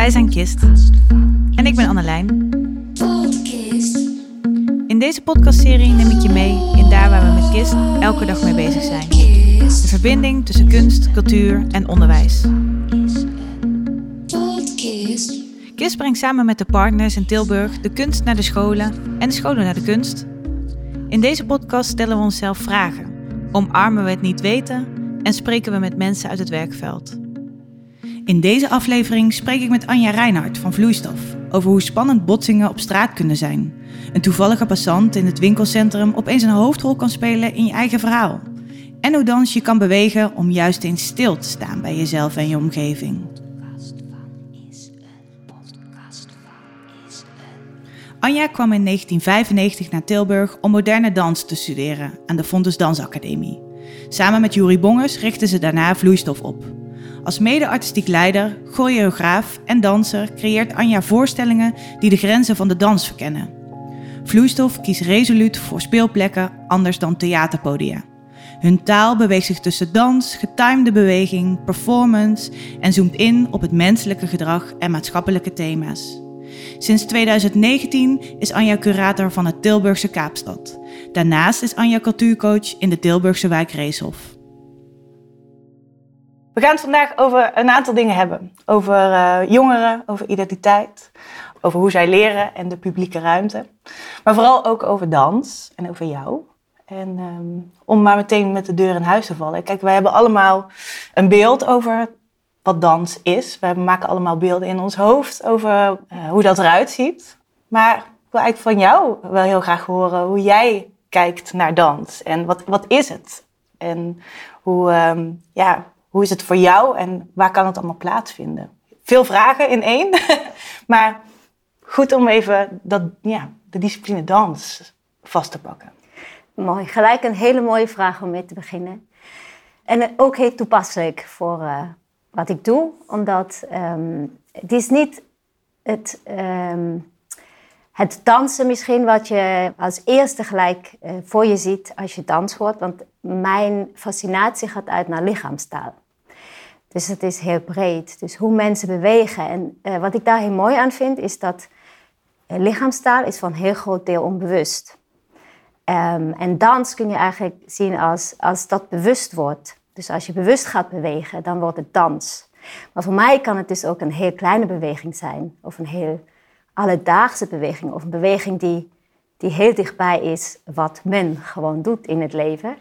Wij zijn Kist. En ik ben Annelijn. In deze podcastserie neem ik je mee in daar waar we met Kist elke dag mee bezig zijn. De verbinding tussen kunst, cultuur en onderwijs. KISS brengt samen met de partners in Tilburg de kunst naar de scholen en de scholen naar de kunst. In deze podcast stellen we onszelf vragen, omarmen we het niet weten en spreken we met mensen uit het werkveld. In deze aflevering spreek ik met Anja Reinhardt van Vloeistof over hoe spannend botsingen op straat kunnen zijn. Een toevallige passant in het winkelcentrum opeens een hoofdrol kan spelen in je eigen verhaal. En hoe dans je kan bewegen om juist eens stil te staan bij jezelf en je omgeving. Anja kwam in 1995 naar Tilburg om moderne dans te studeren aan de Fontes Dansacademie. Samen met Juri Bongers richtte ze daarna Vloeistof op. Als mede-artistiek leider, choreograaf en danser creëert Anja voorstellingen die de grenzen van de dans verkennen. Vloeistof kiest resoluut voor speelplekken anders dan theaterpodia. Hun taal beweegt zich tussen dans, getimede beweging, performance en zoomt in op het menselijke gedrag en maatschappelijke thema's. Sinds 2019 is Anja curator van het Tilburgse Kaapstad. Daarnaast is Anja cultuurcoach in de Tilburgse wijk Reeshof. We gaan het vandaag over een aantal dingen hebben. Over uh, jongeren, over identiteit, over hoe zij leren en de publieke ruimte. Maar vooral ook over dans en over jou. En um, om maar meteen met de deur in huis te vallen. Kijk, wij hebben allemaal een beeld over wat dans is. We maken allemaal beelden in ons hoofd over uh, hoe dat eruit ziet. Maar ik wil eigenlijk van jou wel heel graag horen hoe jij kijkt naar dans. En wat, wat is het? En hoe, um, ja, hoe is het voor jou en waar kan het allemaal plaatsvinden? Veel vragen in één, maar goed om even dat, ja, de discipline dans vast te pakken. Mooi, gelijk een hele mooie vraag om mee te beginnen. En ook heel toepasselijk voor uh, wat ik doe, omdat um, het is niet het, um, het dansen misschien wat je als eerste gelijk uh, voor je ziet als je dans hoort. Want mijn fascinatie gaat uit naar lichaamstaal. Dus het is heel breed. Dus hoe mensen bewegen. En uh, wat ik daar heel mooi aan vind, is dat uh, lichaamstaal is van een heel groot deel onbewust. Um, en dans kun je eigenlijk zien als, als dat bewust wordt. Dus als je bewust gaat bewegen, dan wordt het dans. Maar voor mij kan het dus ook een heel kleine beweging zijn. Of een heel alledaagse beweging. Of een beweging die, die heel dichtbij is wat men gewoon doet in het leven.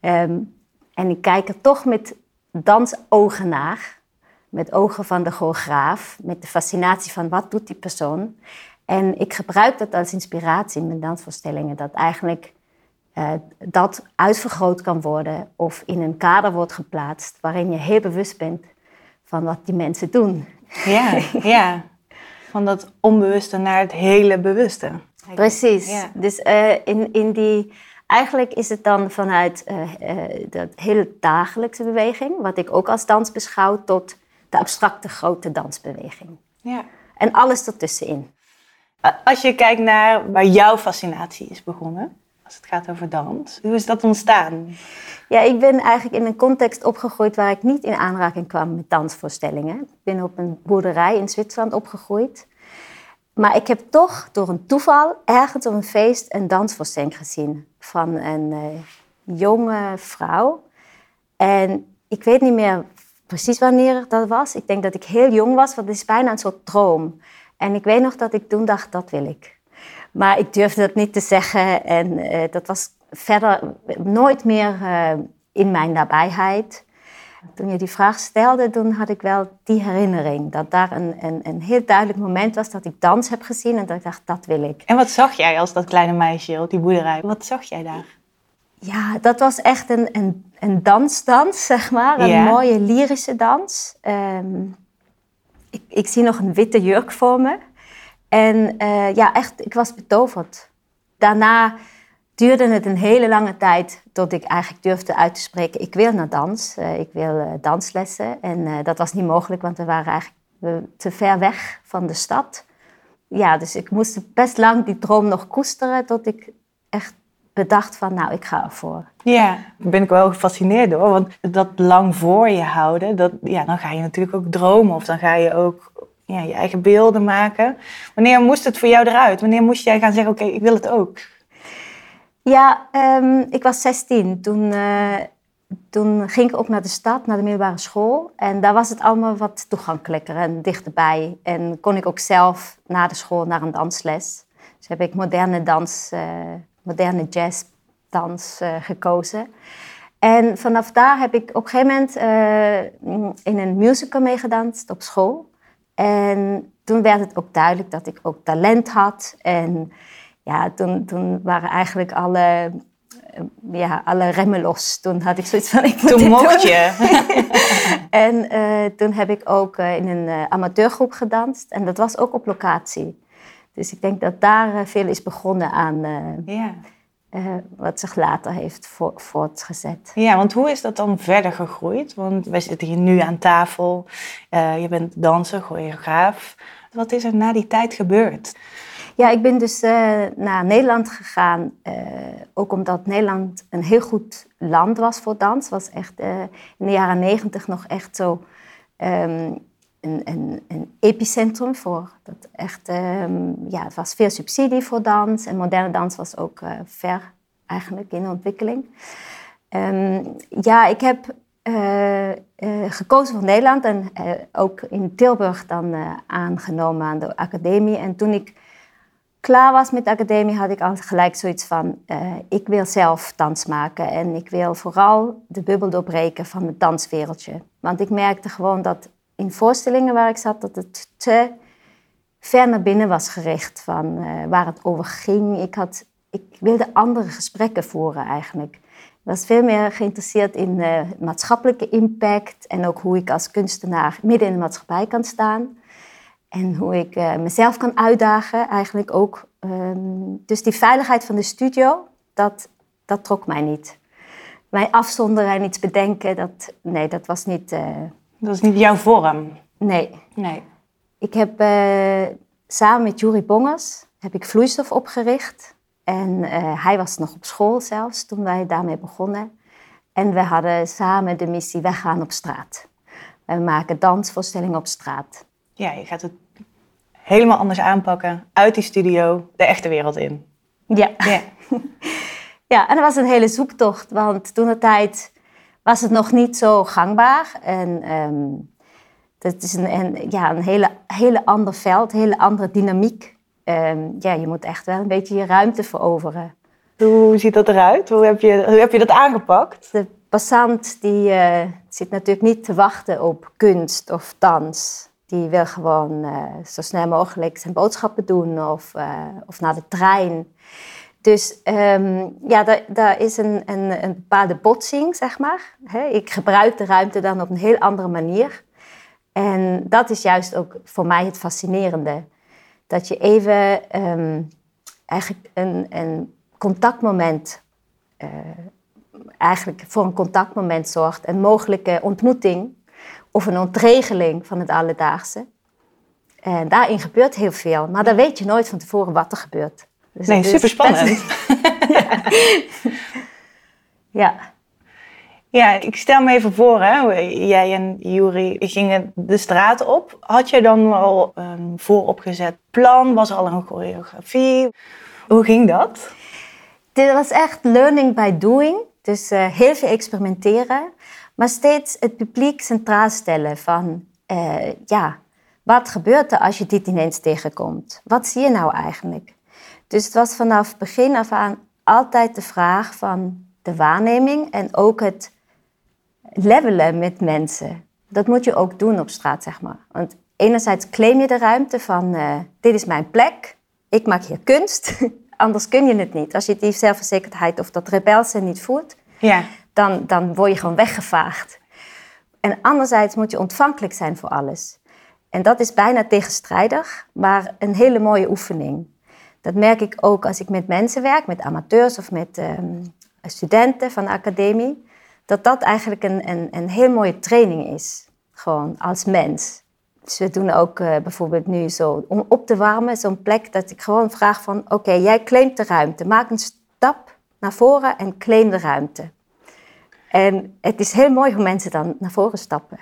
Um, en ik kijk er toch met dansogen naar. Met ogen van de choreograaf. Met de fascinatie van wat doet die persoon. En ik gebruik dat als inspiratie in mijn dansvoorstellingen. Dat eigenlijk uh, dat uitvergroot kan worden of in een kader wordt geplaatst waarin je heel bewust bent van wat die mensen doen. Ja, ja. Van dat onbewuste naar het hele bewuste. Precies. Ja. Dus uh, in, in die, eigenlijk is het dan vanuit uh, uh, dat hele dagelijkse beweging, wat ik ook als dans beschouw, tot de abstracte grote dansbeweging. Ja. En alles ertussenin. Als je kijkt naar waar jouw fascinatie is begonnen, het gaat over dans. Hoe is dat ontstaan? Ja, ik ben eigenlijk in een context opgegroeid waar ik niet in aanraking kwam met dansvoorstellingen. Ik ben op een boerderij in Zwitserland opgegroeid. Maar ik heb toch door een toeval ergens op een feest een dansvoorstelling gezien van een uh, jonge vrouw. En ik weet niet meer precies wanneer dat was. Ik denk dat ik heel jong was, want het is bijna een soort droom. En ik weet nog dat ik toen dacht, dat wil ik. Maar ik durfde dat niet te zeggen en uh, dat was verder nooit meer uh, in mijn nabijheid. Toen je die vraag stelde, toen had ik wel die herinnering. Dat daar een, een, een heel duidelijk moment was dat ik dans heb gezien en dat ik dacht, dat wil ik. En wat zag jij als dat kleine meisje op die boerderij? Wat zag jij daar? Ja, dat was echt een, een, een dansdans, zeg maar. Een yeah. mooie lyrische dans. Um, ik, ik zie nog een witte jurk voor me. En uh, ja, echt, ik was betoverd. Daarna duurde het een hele lange tijd tot ik eigenlijk durfde uit te spreken: ik wil naar dans, uh, ik wil uh, danslessen. En dat was niet mogelijk, want we waren eigenlijk te ver weg van de stad. Ja, dus ik moest best lang die droom nog koesteren tot ik echt bedacht van, nou, ik ga ervoor. Ja, daar ben ik wel gefascineerd door. Want dat lang voor je houden, dat, ja, dan ga je natuurlijk ook dromen. Of dan ga je ook ja, je eigen beelden maken. Wanneer moest het voor jou eruit? Wanneer moest jij gaan zeggen, oké, ik wil het ook? Ja, ehm, ik was 16. Toen, eh, toen ging ik ook naar de stad, naar de middelbare school. En daar was het allemaal wat toegankelijker en dichterbij. En kon ik ook zelf na de school naar een dansles. Dus heb ik moderne dans, uh, moderne jazzdans uh, gekozen. En vanaf daar heb ik op een gegeven moment in een musical meegedanst op school. En toen werd het ook duidelijk dat ik ook talent had. En ja, toen, toen waren eigenlijk alle, ja, alle remmen los. Toen had ik zoiets van, ik moet Toen mocht je. en uh, toen heb ik ook uh, in een amateurgroep gedanst. En dat was ook op locatie. Dus ik denk dat daar veel is begonnen aan ja. Wat zich later heeft vo voortgezet. Ja, want hoe is dat dan verder gegroeid? Want wij zitten hier nu aan tafel. je bent danser, choreograaf. Wat is er na die tijd gebeurd? Ja, ik ben dus uh, naar Nederland gegaan. Ook omdat Nederland een heel goed land was voor dans. was echt in de jaren negentig nog echt zo um, een, epicentrum voor dat echt. Um, ja, het was veel subsidie voor dans en moderne dans was ook ver eigenlijk in ontwikkeling. Um, ja, ik heb gekozen voor Nederland en ook in Tilburg dan aangenomen aan de academie. En toen ik klaar was met de academie, had ik al gelijk zoiets van: ik wil zelf dans maken en ik wil vooral de bubbel doorbreken van het danswereldje. Want ik merkte gewoon dat in voorstellingen waar ik zat, dat het te ver naar binnen was gericht van uh, waar het over ging. Ik, had, ik wilde andere gesprekken voeren eigenlijk. Ik was veel meer geïnteresseerd in uh, maatschappelijke impact en ook hoe ik als kunstenaar midden in de maatschappij kan staan. En hoe ik uh, mezelf kan uitdagen, eigenlijk ook. Um, dus die veiligheid van de studio, dat, dat trok mij niet. Mij afzonderen en iets bedenken, dat, nee, dat was niet... Dat is niet jouw vorm? Nee. nee. Ik heb uh, samen met Jurie Bongers heb ik vloeistof opgericht. En hij was nog op school zelfs toen wij daarmee begonnen. En we hadden samen de missie Weggaan op straat. We maken dansvoorstellingen op straat. Ja, je gaat het helemaal anders aanpakken. Uit die studio, de echte wereld in. Ja. Ja, ja en dat was een hele zoektocht. Want toen de tijd was het nog niet zo gangbaar. En um, dat is een, een, ja, een hele, hele ander veld, een hele andere dynamiek. Um, ja, je moet echt wel een beetje je ruimte veroveren. Hoe ziet dat eruit? Hoe heb je, hoe heb je dat aangepakt? De passant die, uh, zit natuurlijk niet te wachten op kunst of dans. Die wil gewoon uh, zo snel mogelijk zijn boodschappen doen of, uh, of naar de trein. Dus um, ja, daar, is een, een, een, bepaalde botsing, zeg maar. ik gebruik de ruimte dan op een heel andere manier. En dat is juist ook voor mij het fascinerende. Dat je even um, eigenlijk een, contactmoment, uh, eigenlijk voor een contactmoment zorgt. Een mogelijke ontmoeting of een ontregeling van het alledaagse. En daarin gebeurt heel veel, maar dan weet je nooit van tevoren wat er gebeurt. Dus nee, super spannend. ja. ja. Ja, ik stel me even voor, hè. jij en Juri gingen de straat op. Had je dan al een vooropgezet plan? Was er al een choreografie? Hoe ging dat? Dit was echt learning by doing. Dus uh, heel veel experimenteren. Maar steeds het publiek centraal stellen van, uh, ja, wat gebeurt er als je dit ineens tegenkomt? Wat zie je nou eigenlijk? Dus het was vanaf begin af aan altijd de vraag van de waarneming en ook het levelen met mensen. Dat moet je ook doen op straat, zeg maar. Want enerzijds claim je de ruimte van, uh, dit is mijn plek, ik maak hier kunst. Anders kun je het niet. Als je die zelfverzekerdheid of dat rebelse niet voelt, ja dan, dan word je gewoon weggevaagd. En anderzijds moet je ontvankelijk zijn voor alles. En dat is bijna tegenstrijdig, maar een hele mooie oefening. Dat merk ik ook als ik met mensen werk, met amateurs of met um, studenten van de academie. Dat dat eigenlijk een, een, een heel mooie training is. Gewoon als mens. Dus we doen ook uh, bijvoorbeeld nu zo, om op te warmen, zo'n plek dat ik gewoon vraag van... Oké, jij claimt de ruimte. Maak een stap naar voren en claim de ruimte. En het is heel mooi hoe mensen dan naar voren stappen.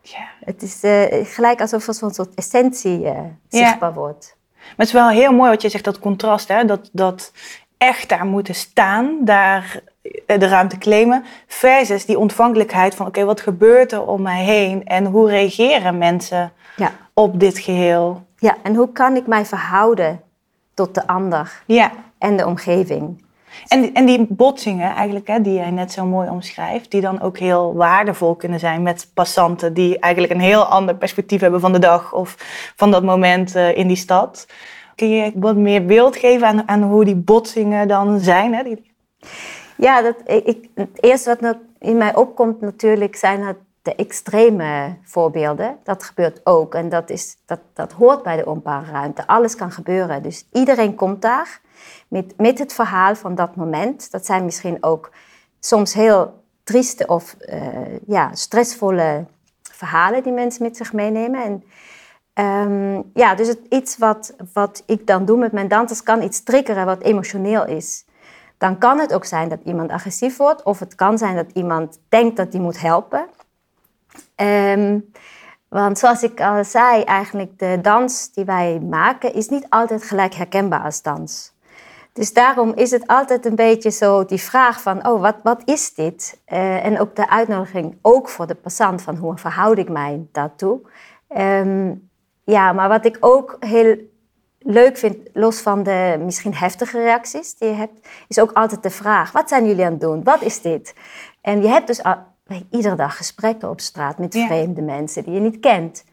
Ja. Het is eh, gelijk alsof er zo'n soort essentie eh, zichtbaar wordt. Maar het is wel heel mooi wat je zegt, dat contrast. Hè? Dat, dat echt daar moeten staan, daar eh, de ruimte claimen. Versus die ontvankelijkheid van, oké, wat gebeurt er om mij heen? En hoe reageren mensen Ja. op dit geheel? ja, en hoe kan ik mij verhouden tot de ander Ja. en de omgeving? En, en die botsingen eigenlijk, hè, die jij net zo mooi omschrijft, die dan ook heel waardevol kunnen zijn met passanten die eigenlijk een heel ander perspectief hebben van de dag of van dat moment eh, in die stad. Kun je wat meer beeld geven aan, aan hoe die botsingen dan zijn? Hè? Ja, dat, ik, het eerste wat in mij opkomt natuurlijk zijn het de extreme voorbeelden. Dat gebeurt ook en dat, is, dat, dat hoort bij de openbare ruimte. Alles kan gebeuren. Dus iedereen komt daar met, met het verhaal van dat moment. Dat zijn misschien ook soms heel trieste of eh, ja, stressvolle verhalen die mensen met zich meenemen. En, ehm, ja, dus iets wat, wat ik dan doe met mijn dansers kan iets triggeren wat emotioneel is dan kan het ook zijn dat iemand agressief wordt, of het kan zijn dat iemand denkt dat hij moet helpen. Ehm, want zoals ik al zei, eigenlijk de dans die wij maken is niet altijd gelijk herkenbaar als dans. Dus daarom is het altijd een beetje zo die vraag van, oh, wat, wat is dit? Eh, en ook de uitnodiging, ook voor de passant, van hoe verhoud ik mij daartoe? Ehm, ja, maar wat ik ook heel leuk vind, los van de misschien heftige reacties die je hebt, is ook altijd de vraag: wat zijn jullie aan het doen? Wat is dit? En je hebt dus al, iedere dag gesprekken op straat met Ja. vreemde mensen die je niet kent.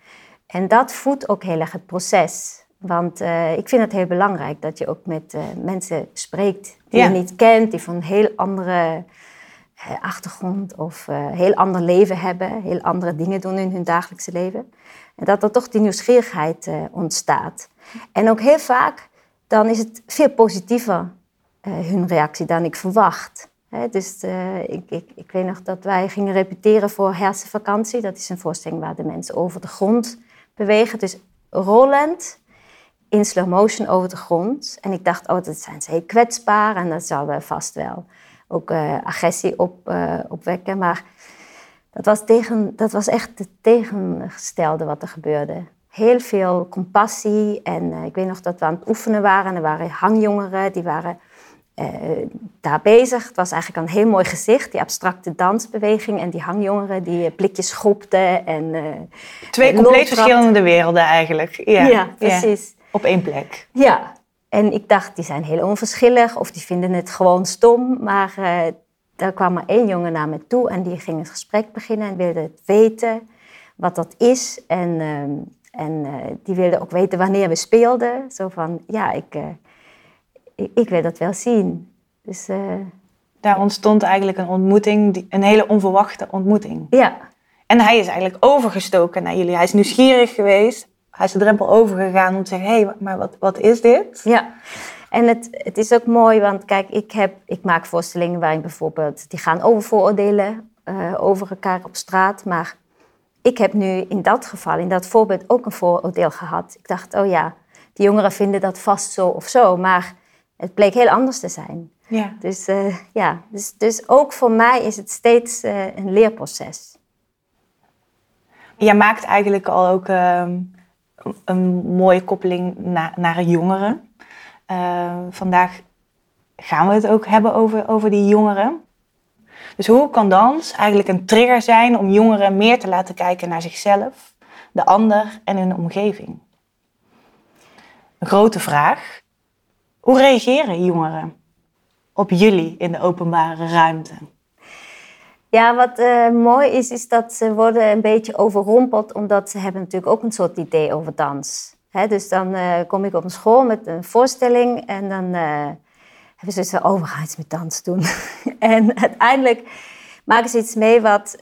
En dat voedt ook heel erg het proces. Want eh, ik vind het heel belangrijk dat je ook met eh, mensen spreekt die Ja. je niet kent, die van een heel andere eh, achtergrond of heel ander leven hebben, heel andere dingen doen in hun dagelijkse leven. En dat er toch die nieuwsgierigheid ontstaat. En ook heel vaak, dan is het veel positiever, hun reactie, dan ik verwacht. Dus ik, ik, ik weet nog dat wij gingen repeteren voor hersenvakantie. Dat is een voorstelling waar de mensen over de grond bewegen. Dus rollend, in slow motion over de grond. En ik dacht, oh, dat zijn ze heel kwetsbaar en dat zal wel vast wel ook eh, agressie op, eh, opwekken. Maar dat was, tegen, dat was echt het tegengestelde wat er gebeurde. Heel veel compassie. En eh, ik weet nog dat we aan het oefenen waren. En er waren hangjongeren, die waren daar bezig. Het was eigenlijk een heel mooi gezicht, die abstracte dansbeweging. En die hangjongeren die blikjes schopten. En, Twee compleet verschillende werelden eigenlijk. Ja, Ja, precies. Op één plek. Ja, en ik dacht, die zijn heel onverschillig of die vinden het gewoon stom. Maar eh daar kwam maar één jongen naar me toe en die ging het gesprek beginnen en wilde het weten wat dat is. En, ehm, en eh, die wilde ook weten wanneer we speelden. Zo van, ja, ik, eh, ik, ik wil dat wel zien. Dus Daar ontstond eigenlijk een ontmoeting, een hele onverwachte ontmoeting. ja, En hij is eigenlijk overgestoken naar jullie. Hij is nieuwsgierig geweest. Hij is de drempel overgegaan om te zeggen, hé, hey, maar wat, wat is dit? Ja, en het, het is ook mooi, want kijk, ik, heb, ik maak voorstellingen waarin bijvoorbeeld, die gaan over vooroordelen eh, over elkaar op straat. Maar ik heb nu in dat geval, in dat voorbeeld, ook een vooroordeel gehad. Ik dacht, oh ja, die jongeren vinden dat vast zo of zo, maar het bleek heel anders te zijn. Ja. Dus eh, ja, dus, dus ook voor mij is het steeds eh, een leerproces. Jij maakt eigenlijk al ook ehm, een mooie koppeling na- naar jongeren. Eh, vandaag gaan we het ook hebben over, over die jongeren. Dus hoe kan dans eigenlijk een trigger zijn om jongeren meer te laten kijken naar zichzelf, de ander en hun omgeving? Een grote vraag. Hoe reageren jongeren op jullie in de openbare ruimte? Ja, wat eh, mooi is, is dat ze worden een beetje overrompeld, omdat ze hebben natuurlijk ook een soort idee over dans. Hè, dus dan eh, kom ik op een school met een voorstelling en dan eh, hebben ze zoiets oh, iets met dans doen. en uiteindelijk maken ze iets mee wat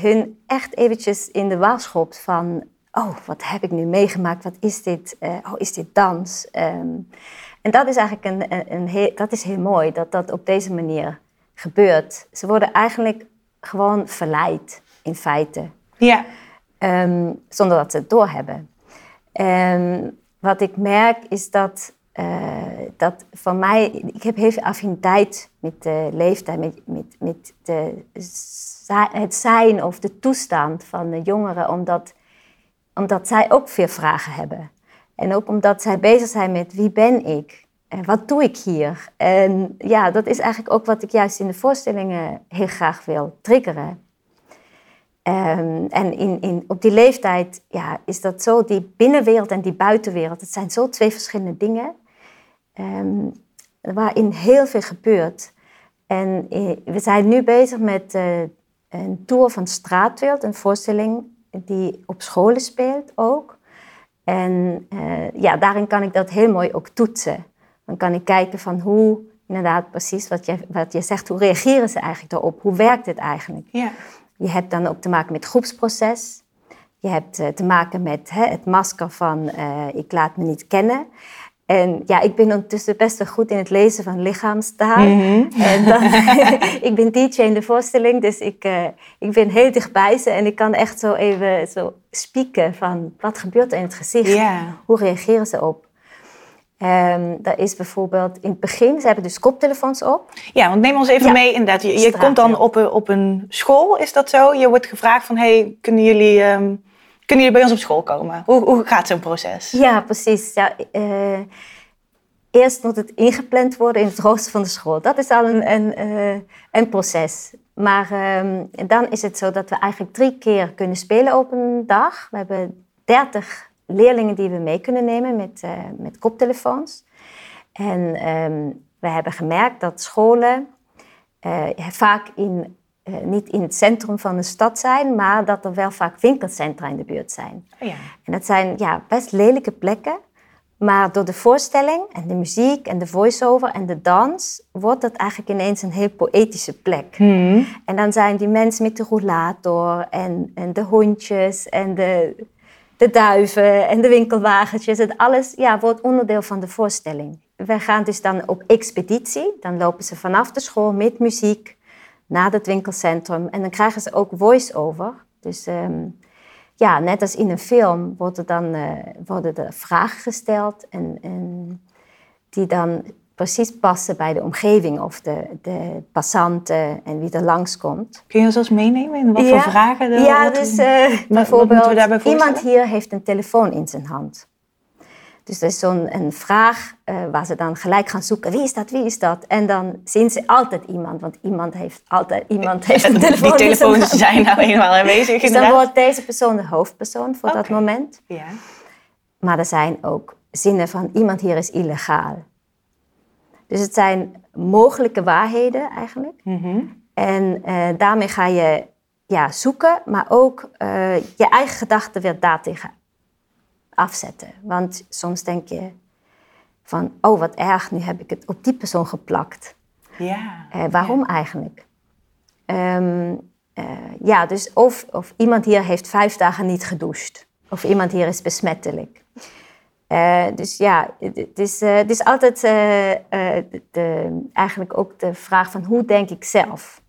hun echt eventjes in de war schopt van, oh, wat heb ik nu meegemaakt? Wat is dit? Oh, is dit dans? Ehm, en dat is eigenlijk een, een, dat is heel mooi, dat dat op deze manier gebeurt. Ze worden eigenlijk gewoon verleid, in feite. Ja, Ehm, zonder dat ze het doorhebben. En wat ik merk is dat, eh, dat van mij, ik heb heel veel affiniteit met de leeftijd, met, met, met de, het zijn of de toestand van de jongeren, omdat, omdat zij ook veel vragen hebben. En ook omdat zij bezig zijn met wie ben ik wat doe ik hier? En ja, dat is eigenlijk ook wat ik juist in de voorstellingen heel graag wil triggeren. Um, en in, in, op die leeftijd ja, is dat zo, die binnenwereld en die buitenwereld, het zijn zo twee verschillende dingen. Um, waarin heel veel gebeurt. En eh, we zijn nu bezig met uh, een tour van Straatwereld, een voorstelling die op scholen speelt ook. En uh, ja, daarin kan ik dat heel mooi ook toetsen. Dan kan ik kijken van hoe, inderdaad precies wat je, wat je zegt, hoe reageren ze eigenlijk daarop? Hoe werkt het eigenlijk? Ja. Je hebt dan ook te maken met groepsproces. Je hebt uh, te maken met hè, het masker van uh, ik laat me niet kennen. En ja, ik ben ondertussen best wel goed in het lezen van lichaamstaal. Mm -hmm. En dan, ik ben DJ in de voorstelling, dus ik, uh, ik ben heel dichtbij ze. En ik kan echt zo even zo spieken van wat gebeurt er in het gezicht? Yeah. Hoe reageren ze op? Um, dat is bijvoorbeeld in het begin, ze hebben dus koptelefoons op. Ja, want neem ons even ja. mee inderdaad. Je, je komt dan op een, op een school, is dat zo? Je wordt gevraagd van, hey, kunnen jullie, um, kunnen jullie bij ons op school komen? Hoe, hoe gaat zo'n proces? Ja, precies. Ja, uh, eerst moet het ingepland worden in het rooster van de school. Dat is al een, een, uh, een proces. Maar um, dan is het zo dat we eigenlijk drie keer kunnen spelen op een dag. We hebben 30 leerlingen die we mee kunnen nemen met, uh, met koptelefoons. En um, we hebben gemerkt dat scholen uh, vaak in, uh, niet in het centrum van de stad zijn, maar dat er wel vaak winkelcentra in de buurt zijn. Oh ja. En dat zijn ja, best lelijke plekken. Maar door de voorstelling en de muziek en de voice-over en de dans wordt dat eigenlijk ineens een heel poëtische plek. Hmm. En dan zijn die mensen met de rollator en, en de hondjes en de, de duiven en de winkelwagentjes. En alles ja, wordt onderdeel van de voorstelling. We gaan dus dan op expeditie. Dan lopen ze vanaf de school met muziek naar het winkelcentrum. En dan krijgen ze ook voice-over. Dus um, ja, net als in een film worden, dan, uh, worden er vragen gesteld. En, en die dan precies passen bij de omgeving of de, de passanten en wie er langskomt. Kun je ons eens meenemen in wat ja. voor vragen? Er, ja, dus uh, bijvoorbeeld iemand hier heeft een telefoon in zijn hand. Dus dat is zo'n een vraag uh, waar ze dan gelijk gaan zoeken. Wie is dat? Wie is dat? En dan zien ze altijd iemand, want iemand heeft altijd iemand heeft een telefoon. Die telefoons zijn nou eenmaal aanwezig. Dus dan wordt deze persoon de hoofdpersoon voor okay. dat moment. Ja. Maar er zijn ook zinnen van iemand hier is illegaal. Dus het zijn mogelijke waarheden eigenlijk. Mm -hmm. En uh, daarmee ga je ja, zoeken, maar ook uh, je eigen gedachten weer daartegen afzetten. Want soms denk je van, oh wat erg, nu heb ik het op die persoon geplakt. Ja. Uh, waarom ja. eigenlijk? Um, ja, dus of, of iemand hier heeft vijf dagen niet gedoucht. Of iemand hier is besmettelijk. Uh, dus ja, het is, uh, het is altijd uh, de, eigenlijk ook de vraag van hoe denk ik zelf?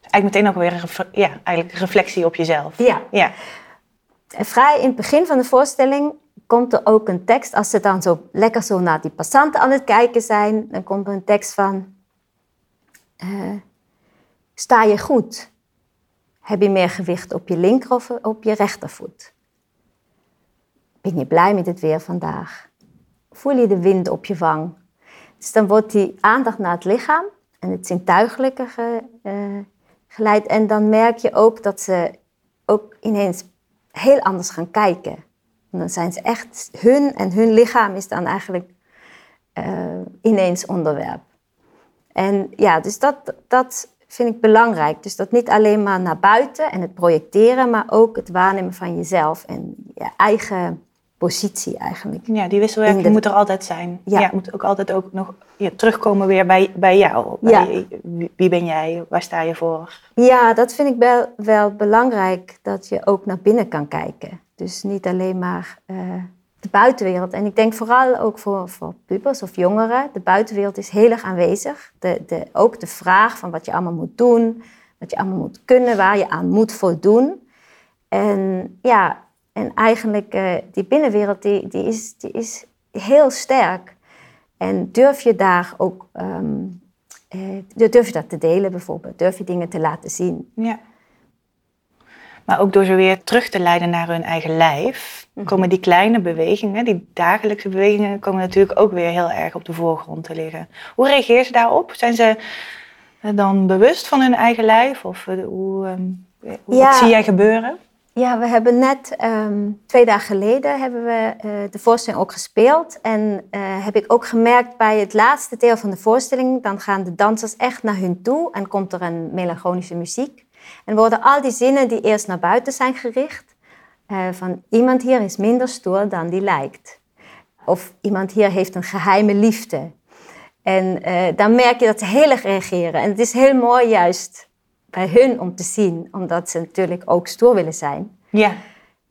Eigenlijk meteen ook weer een, ja, eigenlijk reflectie op jezelf. Ja. ja. En vrij in het begin van de voorstelling komt er ook een tekst. Als ze dan zo lekker zo naar die passanten aan het kijken zijn, dan komt er een tekst van... sta je goed? Heb je meer gewicht op je linker of op je rechtervoet? Ben je blij met het weer vandaag? Voel je de wind op je wang? Dus dan wordt die aandacht naar het lichaam en het zintuigelijke ge, uh, geleid. En dan merk je ook dat ze ook ineens heel anders gaan kijken. En dan zijn ze echt, hun en hun lichaam is dan eigenlijk uh, ineens onderwerp. En ja, dus dat, dat vind ik belangrijk. Dus dat niet alleen maar naar buiten en het projecteren, maar ook het waarnemen van jezelf en je eigen positie eigenlijk. Ja, die wisselwerking de... moet er altijd zijn. Ja. ja moet ook altijd ook nog ja, terugkomen weer bij, bij jou. Bij, Ja. wie, ben jij? Waar sta je voor? Ja, dat vind ik wel, wel belangrijk, dat je ook naar binnen kan kijken. Dus niet alleen maar uh, de buitenwereld. En ik denk vooral ook voor, voor pubers of jongeren, de buitenwereld is heel erg aanwezig. De, de, ook de vraag van wat je allemaal moet doen, wat je allemaal moet kunnen, waar je aan moet voldoen. En ja, en eigenlijk uh, die binnenwereld die, die is, die is heel sterk. En durf je daar ook, ehm, eh, durf je dat te delen bijvoorbeeld? Durf je dingen te laten zien? Ja. Maar ook door ze weer terug te leiden naar hun eigen lijf, Mhm. komen die kleine bewegingen, die dagelijkse bewegingen, komen natuurlijk ook weer heel erg op de voorgrond te liggen. Hoe reageren ze daarop? Zijn ze eh, dan bewust van hun eigen lijf? Of hoe, ehm, hoe- Ja. wat zie jij gebeuren? Ja, we hebben net ehm, twee dagen geleden hebben we eh, de voorstelling ook gespeeld. En eh, heb ik ook gemerkt bij het laatste deel van de voorstelling, dan gaan de dansers echt naar hun toe en komt er een melancholische muziek. En worden al die zinnen die eerst naar buiten zijn gericht, eh, van iemand hier is minder stoer dan die lijkt. Of iemand hier heeft een geheime liefde. En dan merk je dat ze heel erg reageren. En het is heel mooi juist bij hun om te zien, omdat ze natuurlijk ook stoer willen zijn. Ja.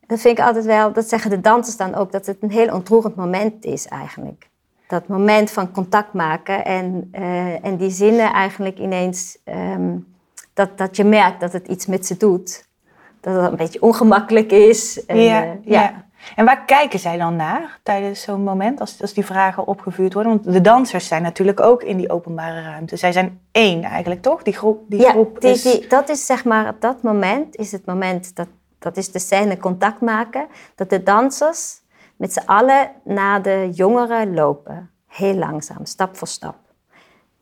Dat vind ik altijd wel, dat zeggen de dansers dan ook, dat het een heel ontroerend moment is eigenlijk. Dat moment van contact maken en, eh, en die zinnen eigenlijk ineens, ehm, dat, dat je merkt dat het iets met ze doet. Dat het een beetje ongemakkelijk is. En, ja, eh, ja. En waar kijken zij dan naar tijdens zo'n moment, als, als die vragen opgevuurd worden? Want de dansers zijn natuurlijk ook in die openbare ruimte. Zij zijn één eigenlijk, toch? Die groep, die ja, groep is... die, dat is zeg maar, op dat moment is het moment, dat, dat is de scène contact maken, dat de dansers met z'n allen naar de jongeren lopen. Heel langzaam, stap voor stap.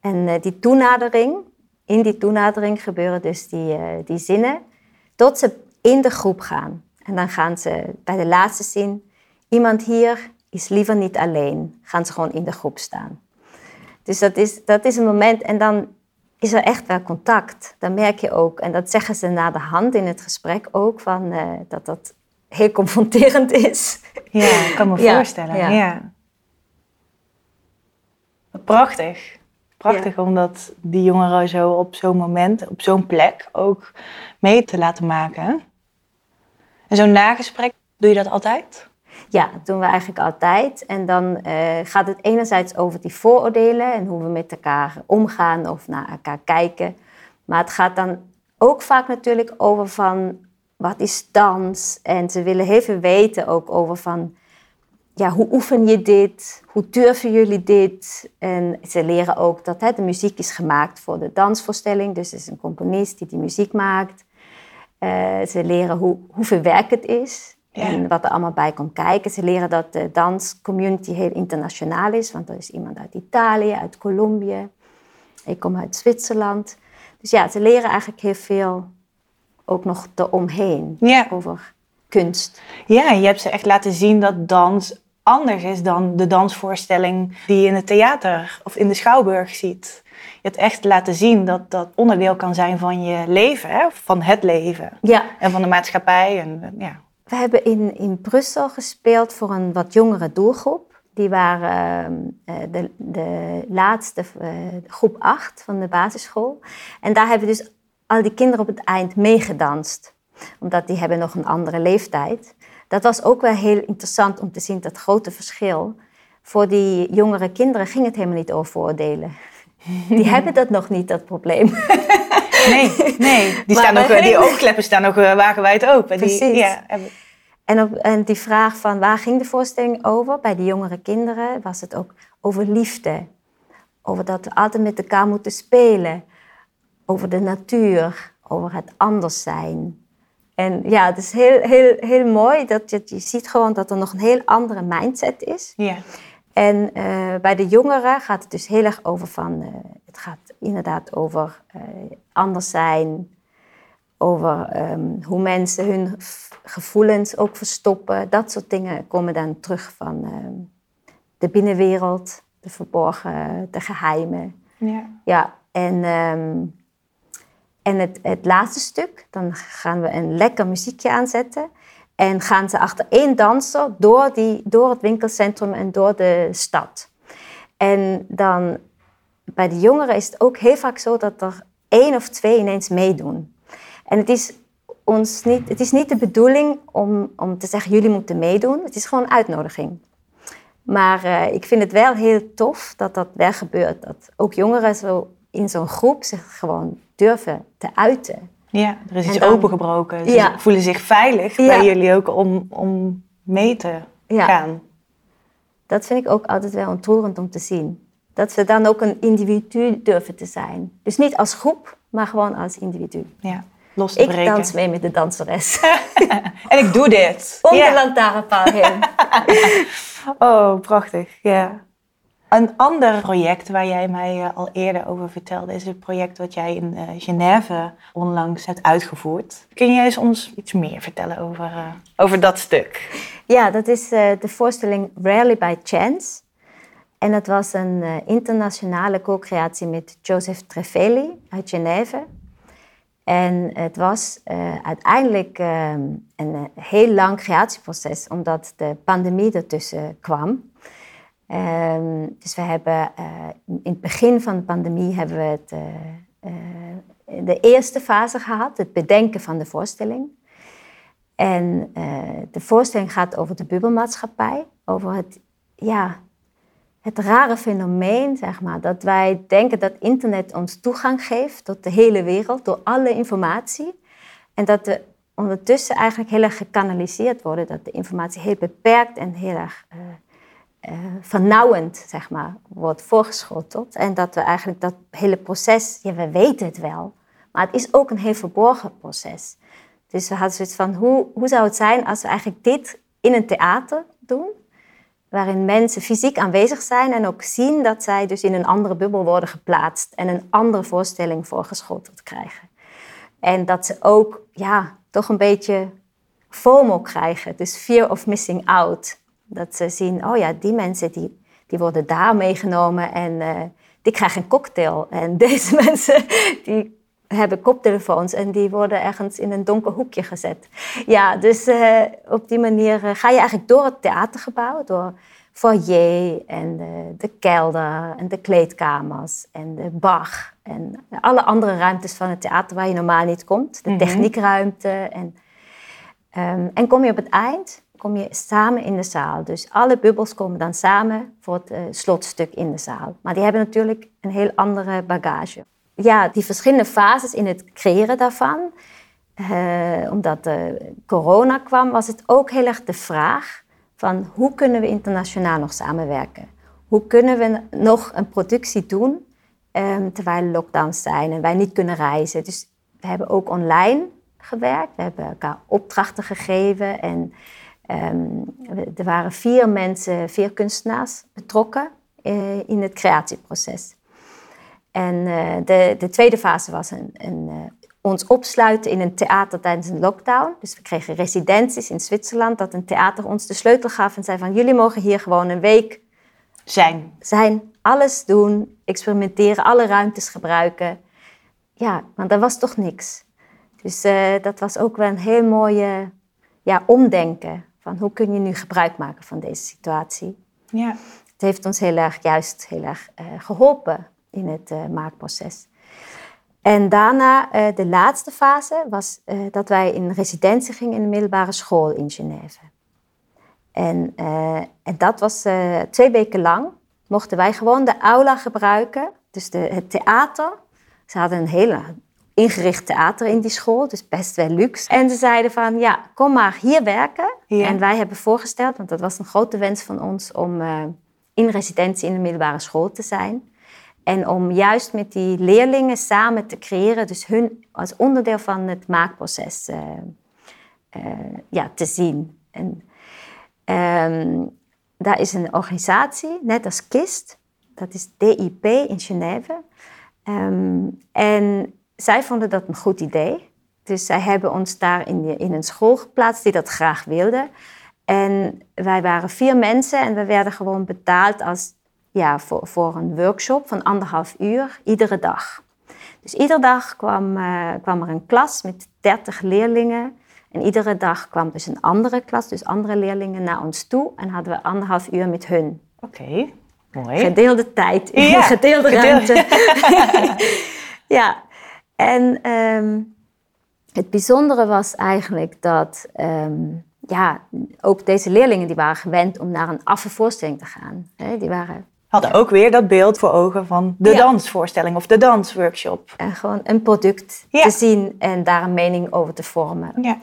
En eh, die toenadering, in die toenadering gebeuren dus die, eh, die zinnen, tot ze in de groep gaan. En dan gaan ze bij de laatste zin, iemand hier is liever niet alleen, gaan ze gewoon in de groep staan. Dus dat is, dat is een moment en dan is er echt wel contact. Dan merk je ook, en dat zeggen ze na de hand in het gesprek ook, van, eh, dat dat heel confronterend is. Ja, ik kan me Ja, voorstellen. Ja. ja. Prachtig. Prachtig omdat die jongeren zo op zo'n moment, op zo'n plek ook mee te laten maken. En zo'n nagesprek, doe je dat altijd? Ja, dat doen we eigenlijk altijd. En dan eh, gaat het enerzijds over die vooroordelen en hoe we met elkaar omgaan of naar elkaar kijken. Maar het gaat dan ook vaak natuurlijk over van wat is dans? En ze willen veel weten ook over van ja, hoe oefen je dit? Hoe durven jullie dit? En ze leren ook dat hè, de muziek is gemaakt voor de dansvoorstelling. Dus het is een componist die die muziek maakt. Eh, ze leren hoe, hoeveel werk het is Ja. en wat er allemaal bij komt kijken. Ze leren dat de danscommunity heel internationaal is, want er is iemand uit Italië, uit Colombia. Ik kom uit Zwitserland. Dus ja, ze leren eigenlijk heel veel ook nog eromheen Ja. over kunst. Ja, je hebt ze echt laten zien dat dans anders is dan de dansvoorstelling die je in het theater of in de schouwburg ziet. Je hebt echt laten zien dat dat onderdeel kan zijn van je leven, hè? van het leven. Ja, En van de maatschappij. En, ja. We hebben in, in Brussel gespeeld voor een wat jongere doelgroep. Die waren eh, de, de laatste eh, groep 8 van de basisschool. En daar hebben dus al die kinderen op het eind meegedanst. Omdat die hebben nog een andere leeftijd. Dat was ook wel heel interessant om te zien, dat grote verschil. Voor die jongere kinderen ging het helemaal niet over vooroordelen. Die hebben dat nog niet, dat probleem. Nee, nee. Die, Maar staan ook, eh, die oogkleppen staan nog eh, wagenwijd open. Die, Precies. ja, hebben- En, op, en die vraag van waar ging de voorstelling over? Bij de jongere kinderen was het ook over liefde. Over dat we altijd met elkaar moeten spelen. Over de natuur. Over het anders zijn. En ja, het is heel, heel, heel mooi dat je, je ziet gewoon dat er nog een heel andere mindset is. ja. En eh, bij de jongeren gaat het dus heel erg over van, eh, het gaat inderdaad over eh, anders zijn, over ehm, hoe mensen hun gevoelens ook verstoppen. Dat soort dingen komen dan terug van ehm, de binnenwereld, de verborgen, de geheimen. ja. Ja, en, ehm, en het, het laatste stuk, dan gaan we een lekker muziekje aanzetten. En gaan ze achter één danser door, die, door het winkelcentrum en door de stad. En dan bij de jongeren is het ook heel vaak zo dat er één of twee ineens meedoen. En het is, ons niet, het is niet de bedoeling om, om te zeggen, jullie moeten meedoen. Het is gewoon een uitnodiging. Maar eh, ik vind het wel heel tof dat dat wel gebeurt. Dat ook jongeren zo in zo'n groep zich gewoon durven te uiten. Ja, er is iets En dan- opengebroken. Ze Ja. voelen zich veilig Ja. bij jullie ook om, om mee te Ja. gaan. Dat vind ik ook altijd wel ontroerend om te zien. Dat we dan ook een individu durven te zijn. Dus niet als groep, maar gewoon als individu. Ja, los te Ik breken. dans mee met de danseres. En ik doe dit. Om de lantaarnpaal heen. Oh, prachtig. Ja. Een ander project waar jij mij eh, al eerder over vertelde, is het project wat jij in eh, Genève onlangs hebt uitgevoerd. Kun jij eens ons iets meer vertellen over, eh, over dat stuk? Ja, dat is de voorstelling Rarely by Chance. En dat was een internationale co-creatie met Joseph Trefeli uit Genève. En het was uiteindelijk eh, een heel lang creatieproces, omdat de pandemie ertussen kwam. Ehm, dus we hebben eh, in het begin van de pandemie hebben we het, eh, eh, de eerste fase gehad, het bedenken van de voorstelling. En de voorstelling gaat over de bubbelmaatschappij, over het, ja, het rare fenomeen, zeg maar, dat wij denken dat internet ons toegang geeft tot de hele wereld, door alle informatie. En dat we ondertussen eigenlijk heel erg gekanaliseerd worden, dat de informatie heel beperkt en heel erg eh, vernauwend, zeg maar, wordt voorgeschoteld. En dat we eigenlijk dat hele proces, ja, we weten het wel, maar het is ook een heel verborgen proces. Dus we hadden zoiets van, hoe, hoe zou het zijn als we eigenlijk dit in een theater doen? Waarin mensen fysiek aanwezig zijn en ook zien dat zij dus in een andere bubbel worden geplaatst en een andere voorstelling voorgeschoteld krijgen. En dat ze ook, ja, toch een beetje FOMO krijgen, dus fear of missing out. Dat ze zien, oh ja, die mensen die, die worden daar meegenomen en eh, die krijgen een cocktail. En deze mensen die hebben koptelefoons en die worden ergens in een donker hoekje gezet. Ja, dus eh, op die manier eh, ga je eigenlijk door het theatergebouw, door foyer en de, de kelder en de kleedkamers en de bar en alle andere ruimtes van het theater waar je normaal niet komt. De techniekruimte en, ehm, en kom je op het eind, kom je samen in de zaal. Dus alle bubbels komen dan samen voor het eh, slotstuk in de zaal. Maar die hebben natuurlijk een heel andere bagage ja, die verschillende fases in het creëren daarvan. eh, omdat de corona kwam, was het ook heel erg de vraag van hoe kunnen we internationaal nog samenwerken? Hoe kunnen we nog een productie doen ehm, terwijl er lockdowns zijn en wij niet kunnen reizen? Dus we hebben ook online gewerkt, we hebben elkaar opdrachten gegeven en ehm, er waren vier mensen, vier kunstenaars betrokken eh, in het creatieproces. En eh, de, de tweede fase was een, een, eh, ons opsluiten in een theater tijdens een lockdown. Dus we kregen residenties in Zwitserland, dat een theater ons de sleutel gaf en zei van jullie mogen hier gewoon een week Zijn. zijn, alles doen, experimenteren, alle ruimtes gebruiken. Ja, want er was toch niks. Dus dat was ook wel een heel mooie ja, omdenken van hoe kun je nu gebruik maken van deze situatie. Ja. Het heeft ons heel erg, juist heel erg eh, geholpen in het eh, maakproces. En daarna, eh, de laatste fase, was dat wij in residentie gingen in de middelbare school in Genève. En, en dat was twee weken lang. Mochten wij gewoon de aula gebruiken, dus de, het theater. Ze hadden een hele ingericht theater in die school, dus best wel luxe. En ze zeiden van, ja, kom maar hier werken. Ja. En wij hebben voorgesteld, want dat was een grote wens van ons... om eh, in residentie in de middelbare school te zijn. En om juist met die leerlingen samen te creëren, dus hun als onderdeel van het maakproces eh, eh, ja, te zien. En, ehm, daar is een organisatie, net als KIST, dat is DIP in Genève. Ehm, en zij vonden dat een goed idee. Dus zij hebben ons daar in, de- in een school geplaatst die dat graag wilde. En wij waren vier mensen en we werden gewoon betaald als, ja, voor, voor een workshop van anderhalf uur iedere dag. Dus iedere dag kwam, eh, kwam er een klas met 30 leerlingen. En iedere dag kwam dus een andere klas, dus andere leerlingen naar ons toe. En hadden we anderhalf uur met hun. Oké, mooi. Gedeelde tijd, Ja, gedeelde gedeeld- ruimte. ja, en ehm, het bijzondere was eigenlijk dat ehm, ja, ook deze leerlingen die waren gewend om naar een affe voorstelling te gaan. Hè, die waren Hadden ook weer dat beeld voor ogen van de Ja. dansvoorstelling of de dansworkshop. eh, gewoon een product Ja. te zien en daar een mening over te vormen. Ja.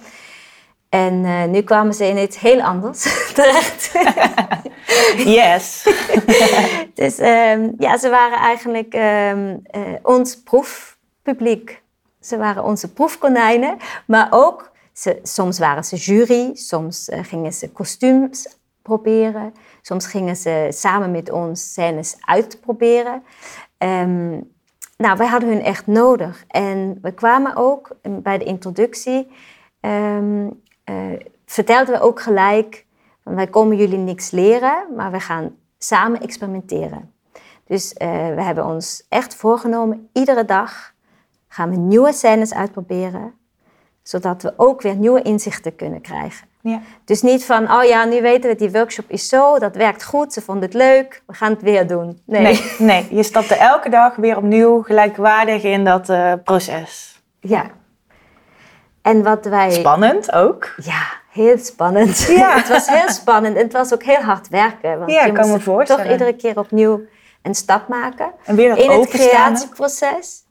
En eh, nu kwamen ze in iets heel anders terecht. yes. dus ehm, ja, ze waren eigenlijk eh, ons proefpubliek. Ze waren onze proefkonijnen, maar ook, ze, soms waren ze jury, soms eh, gingen ze kostuums proberen, soms gingen ze samen met ons scènes uitproberen. Ehm, nou, wij hadden hun echt nodig. En we kwamen ook bij de introductie uh, vertelden we ook gelijk, wij komen jullie niks leren, maar we gaan samen experimenteren. Dus we hebben ons echt voorgenomen, iedere dag gaan we nieuwe scènes uitproberen, zodat we ook weer nieuwe inzichten kunnen krijgen. Ja. Dus niet van, oh ja, nu weten we, die workshop is zo, dat werkt goed, ze vonden het leuk, we gaan het weer doen. Nee, nee, nee. je stapte elke dag weer opnieuw gelijkwaardig in dat uh, proces. Ja, en wat wij... Spannend ook. Ja, heel spannend. Ja. het was heel spannend en het was ook heel hard werken. Want ja, je kan me voorstellen. toch iedere keer opnieuw een stap maken. En weer In het creatieproces.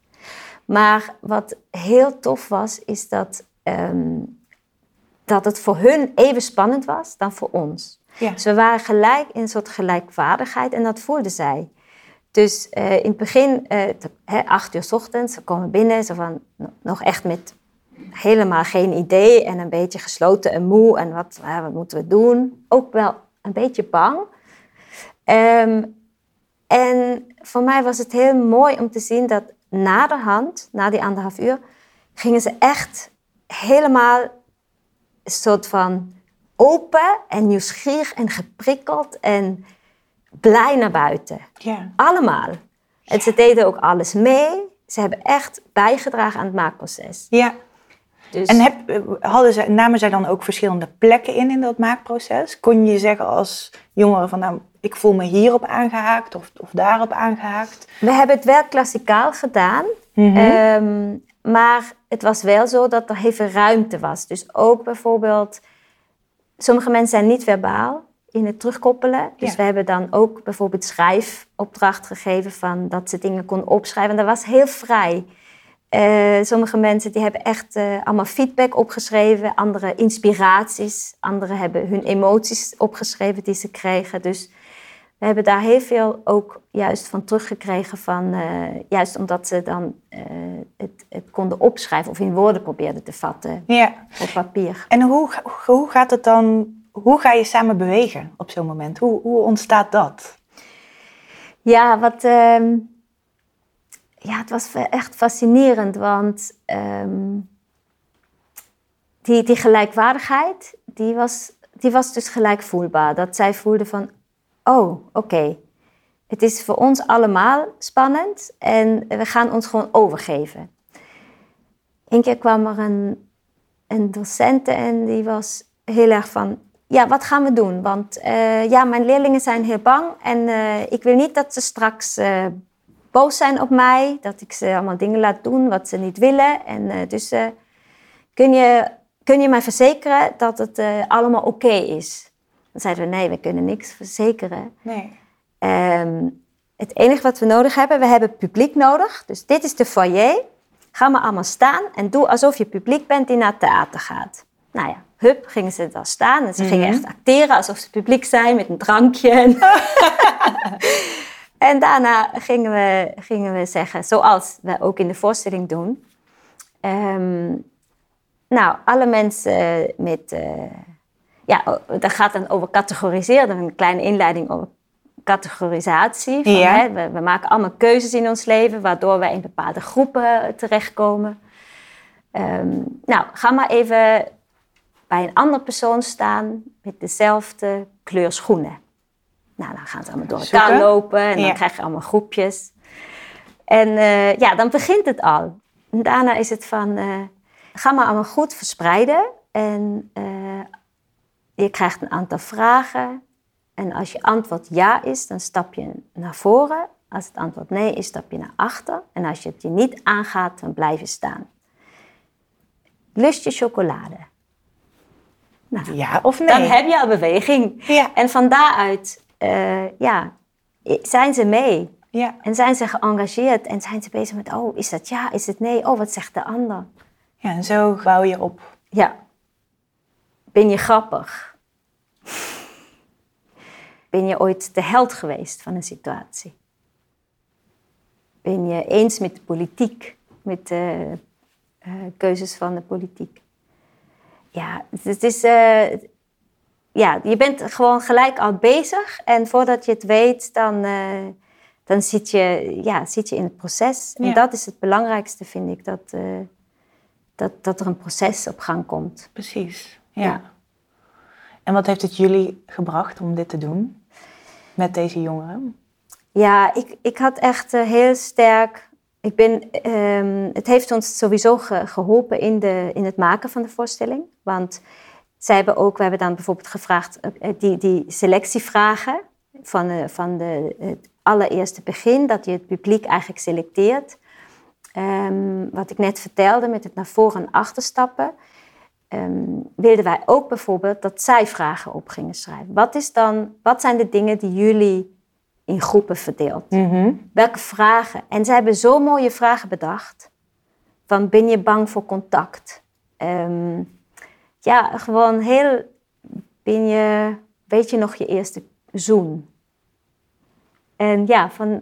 Maar wat heel tof was, is dat, um, dat het voor hun even spannend was dan voor ons. Ja. Dus we waren gelijk in een soort gelijkwaardigheid en dat voelden zij. Dus uh, in het begin, uh, acht uur s ochtends, ze komen binnen, ze van nog echt met helemaal geen idee en een beetje gesloten en moe en wat, wat moeten we doen? Ook wel een beetje bang. Ehm, en voor mij was het heel mooi om te zien dat na de hand, na die anderhalf uur, gingen ze echt helemaal een soort van open en nieuwsgierig en geprikkeld en blij naar buiten. Ja. Allemaal. En ze deden ook alles mee. Ze hebben echt bijgedragen aan het maakproces. Ja. Dus... En heb, hadden ze, namen zij dan ook verschillende plekken in in dat maakproces? Kon je zeggen als jongere van nou, ik voel me hierop aangehaakt of, of daarop aangehaakt? We hebben het wel klassikaal gedaan. Mhm. Ehm, maar het was wel zo dat er veel ruimte was. Dus ook bijvoorbeeld, sommige mensen zijn niet verbaal in het terugkoppelen. Dus we hebben dan ook bijvoorbeeld schrijfopdracht gegeven van dat ze dingen kon opschrijven. En dat was heel vrij. Uh, sommige mensen die hebben echt uh, allemaal feedback opgeschreven, andere inspiraties, anderen hebben hun emoties opgeschreven die ze kregen. Dus we hebben daar heel veel ook juist van teruggekregen, van, uh, juist omdat ze dan het, het, konden opschrijven of in woorden probeerden te vatten ja. op papier. En hoe, hoe gaat het dan, hoe ga je samen bewegen op zo'n moment? Hoe, hoe ontstaat dat? Ja, wat ehm, ja, het was echt fascinerend, want ehm, die, die gelijkwaardigheid, die was, die was dus gelijk voelbaar. Dat zij voelden van, oh, oké, het is voor ons allemaal spannend en we gaan ons gewoon overgeven. Eén keer kwam er een, een docent en die was heel erg van, ja, wat gaan we doen? Want uh, ja, mijn leerlingen zijn heel bang en uh, ik wil niet dat ze straks uh, boos zijn op mij, dat ik ze allemaal dingen laat doen wat ze niet willen. En uh, dus uh, kun, je, kun je mij verzekeren dat het uh, allemaal oké is? Dan zeiden we nee, we kunnen niks verzekeren. Nee. Um, het enige wat we nodig hebben, we hebben publiek nodig. Dus dit is de foyer. Ga maar allemaal staan en doe alsof je publiek bent die naar het theater gaat. Nou ja, hup, gingen ze daar staan. En ze gingen mhm. echt acteren alsof ze publiek zijn met een drankje. En daarna gingen we, gingen we zeggen, zoals we ook in de voorstelling doen. Ehm, nou, alle mensen met. Uh, ja, dat gaat dan over categoriseren. Een kleine inleiding over categorisatie. Van, ja. hè, we, we, maken allemaal keuzes in ons leven, waardoor wij in bepaalde groepen terechtkomen. Um, nou, ga maar even bij een andere persoon staan met dezelfde kleur schoenen. Nou, dan gaan ze allemaal door elkaar lopen en dan krijg je allemaal groepjes. En uh, ja, dan begint het al. En daarna is het van, uh, ga maar allemaal goed verspreiden. En uh, je krijgt een aantal vragen. En als je antwoord ja is, dan stap je naar voren. Als het antwoord nee is, stap je naar achter. En als je het je niet aangaat, dan blijf je staan. Lust je chocolade? Nou, ja of nee? Dan heb je al beweging. Ja. En van daaruit uh, ja, zijn ze mee. Ja. En zijn ze geëngageerd en zijn ze bezig met, oh, is dat ja, is het nee? Oh, wat zegt de ander? Ja, en zo bouw je op. Ja. Ben je grappig? Ben je ooit de held geweest van een situatie? Ben je eens met de politiek, met de uh, keuzes van de politiek? Ja, het is, uh, ja, je bent gewoon gelijk al bezig en voordat je het weet, dan, uh, dan zit, je, ja, zit je in het proces. En dat is het belangrijkste, vind ik, dat, dat, dat er een proces op gang komt. Precies, ja. En wat heeft het jullie gebracht om dit te doen met deze jongeren? Ja, ik, ik had echt uh, heel sterk. Ik ben, um, het heeft ons sowieso ge, geholpen in, de, in het maken van de voorstelling. Want zij hebben ook, we hebben dan bijvoorbeeld gevraagd, uh, die, die selectievragen van, uh, van de, het allereerste begin, dat je het publiek eigenlijk selecteert. Um, wat ik net vertelde met het naar voren en achterstappen um, wilden wij ook bijvoorbeeld dat zij vragen op gingen schrijven. Wat, is dan, wat zijn de dingen die jullie in groepen verdeelt? Mm Welke vragen? En zij hebben zo mooie vragen bedacht. Van ben je bang voor contact? Um, ja, gewoon heel... Ben je, weet je nog je eerste zoen? En ja, van,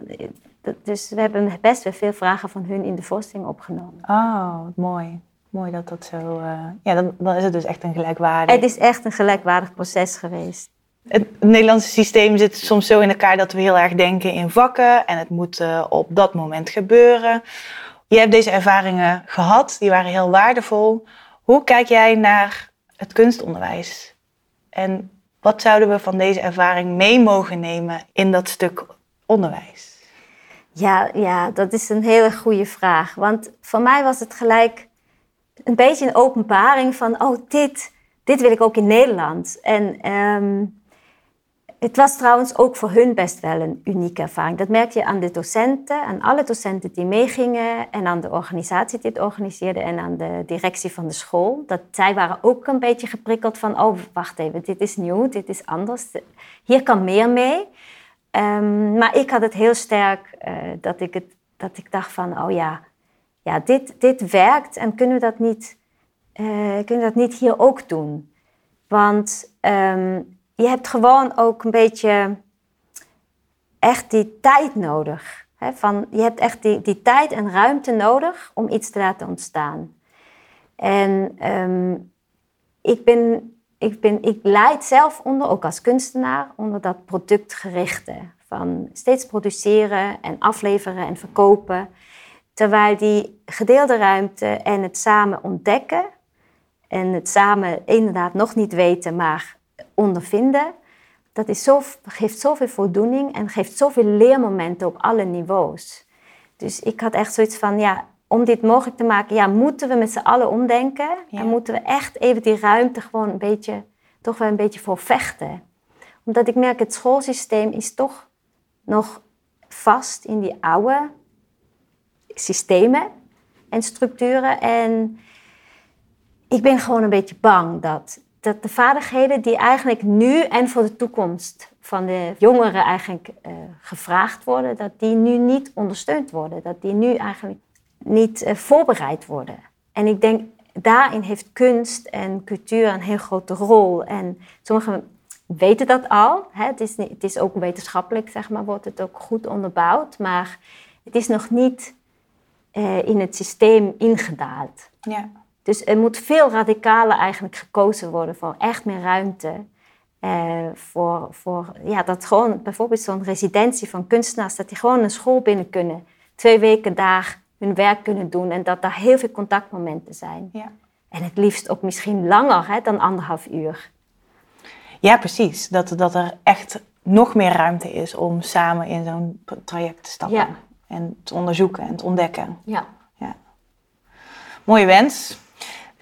dus we hebben best wel veel vragen van hun in de voorstelling opgenomen. Oh, mooi. Mooi dat dat zo... Uh, ja, dan, dan, is het dus echt een gelijkwaardig... Het is echt een gelijkwaardig proces geweest. Het Nederlandse systeem zit soms zo in elkaar dat we heel erg denken in vakken en het moet uh, op dat moment gebeuren. Je hebt deze ervaringen gehad, die waren heel waardevol. Hoe kijk jij naar het kunstonderwijs? En wat zouden we van deze ervaring mee mogen nemen in dat stuk onderwijs? Ja, ja, dat is een hele goede vraag. Want voor mij was het gelijk een beetje een openbaring van, oh, dit, dit wil ik ook in Nederland. En um, het was trouwens ook voor hun best wel een unieke ervaring. Dat merk je aan de docenten, aan alle docenten die meegingen en aan de organisatie die het organiseerde en aan de directie van de school. Dat zij waren ook een beetje geprikkeld van, oh, wacht even, dit is nieuw, dit is anders. Hier kan meer mee. Um, maar ik had het heel sterk uh, dat, ik het, dat ik dacht van, oh ja, ja, dit, dit werkt en kunnen we dat niet, uh, kunnen we dat niet hier ook doen? Want um, je hebt gewoon ook een beetje echt die tijd nodig. Hè? Van, je hebt echt die, die tijd en ruimte nodig om iets te laten ontstaan. En um, ik, ben, ik, ben, ik leid zelf onder, ook als kunstenaar, onder dat productgerichte. Van steeds produceren en afleveren en verkopen. Terwijl die gedeelde ruimte en het samen ontdekken en het samen inderdaad nog niet weten, maar ondervinden, dat is zo, geeft zoveel voldoening en geeft zoveel leermomenten op alle niveaus. Dus ik had echt zoiets van, ja, om dit mogelijk te maken, ja, moeten we met z'n allen omdenken. Ja. En moeten we echt even die ruimte gewoon een beetje, toch wel een beetje voor vechten. Omdat ik merk, het schoolsysteem is toch nog vast in die oude systemen en structuren. En ik ben gewoon een beetje bang dat, dat de vaardigheden die eigenlijk nu en voor de toekomst van de jongeren eigenlijk uh, gevraagd worden, dat die nu niet ondersteund worden. Dat die nu eigenlijk niet uh, voorbereid worden. En ik denk, daarin heeft kunst en cultuur een heel grote rol. En sommigen weten dat al. Hè? Het, is het is ook wetenschappelijk, zeg maar, wordt het ook goed onderbouwd. Maar het is nog niet uh, in het systeem ingedaald. Ja. Dus er moet veel radicaler eigenlijk gekozen worden voor echt meer ruimte. Uh, voor, voor ja, dat gewoon bijvoorbeeld zo'n residentie van kunstenaars, dat die gewoon een school binnen kunnen. Twee weken daar hun werk kunnen doen en dat daar heel veel contactmomenten zijn. Ja. En het liefst ook misschien langer hè, dan anderhalf uur. Ja, precies. Dat, dat er echt nog meer ruimte is om samen in zo'n traject te stappen. Ja en te onderzoeken en te ontdekken. Ja. ja. Mooie wens.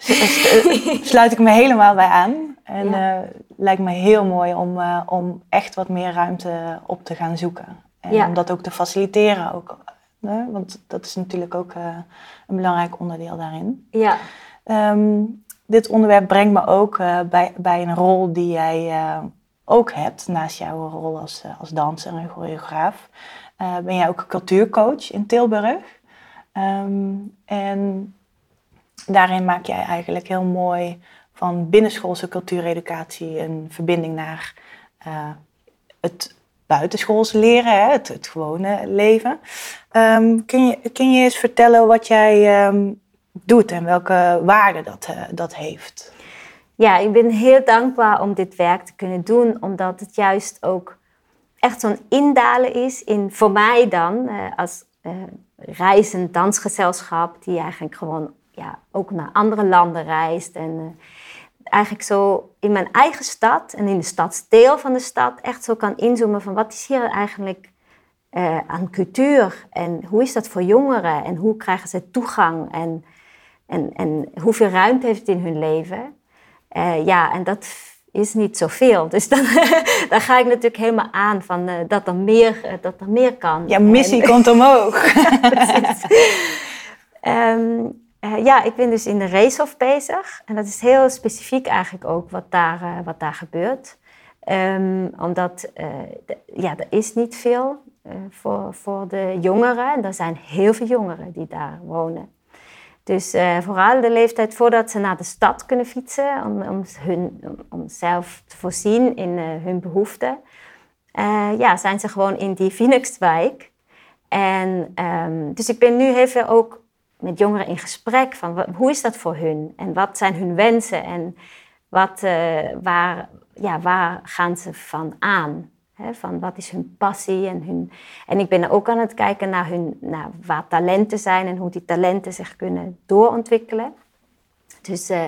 Sluit ik me helemaal bij aan. En ja. uh, lijkt me heel mooi om, uh, om echt wat meer ruimte op te gaan zoeken. En ja. om dat ook te faciliteren. Ook, want dat is natuurlijk ook een belangrijk onderdeel daarin. Ja. Um, dit onderwerp brengt me ook bij, bij een rol die jij ook hebt, naast jouw rol als, als danser en choreograaf. Ben jij ook cultuurcoach in Tilburg. Um, en daarin maak jij eigenlijk heel mooi van binnenschoolse cultuureducatie een verbinding naar uh, het buitenschoolse leren, hè, het, het, gewone leven. Ehm, kun, je, kun je eens vertellen wat jij um, doet en welke waarde dat, uh, dat heeft? Ja, ik ben heel dankbaar om dit werk te kunnen doen, omdat het juist ook echt zo'n indalen is in, voor mij dan, uh, als reizend dansgezelschap, die eigenlijk gewoon ja, ook naar andere landen reist. En uh, eigenlijk zo in mijn eigen stad en in de stadsdeel van de stad echt zo kan inzoomen van wat is hier eigenlijk aan cultuur en hoe is dat voor jongeren en hoe krijgen ze toegang en, en, en hoeveel ruimte heeft het in hun leven. ja, en dat is niet zoveel. Dus dan, dan ga ik natuurlijk helemaal aan van uh, dat, er meer, dat er meer kan. Ja, missie en, komt omhoog. um, uh, ja, ik ben dus in de racehof bezig. En dat is heel specifiek eigenlijk ook wat daar, wat daar gebeurt. Um, omdat de, ja, er is niet veel voor, voor de jongeren. En er zijn heel veel jongeren die daar wonen. Dus vooral de leeftijd voordat ze naar de stad kunnen fietsen, om, om, hun, om zelf te voorzien in hun behoeften, ja, zijn ze gewoon in die Phoenixwijk. En um, dus ik ben nu even ook met jongeren in gesprek van hoe is dat voor hun en wat zijn hun wensen en wat, waar, ja, waar gaan ze van aan? van wat is hun passie en hun... En ik ben ook aan het kijken naar, hun, naar waar talenten zijn en hoe die talenten zich kunnen doorontwikkelen. Dus uh,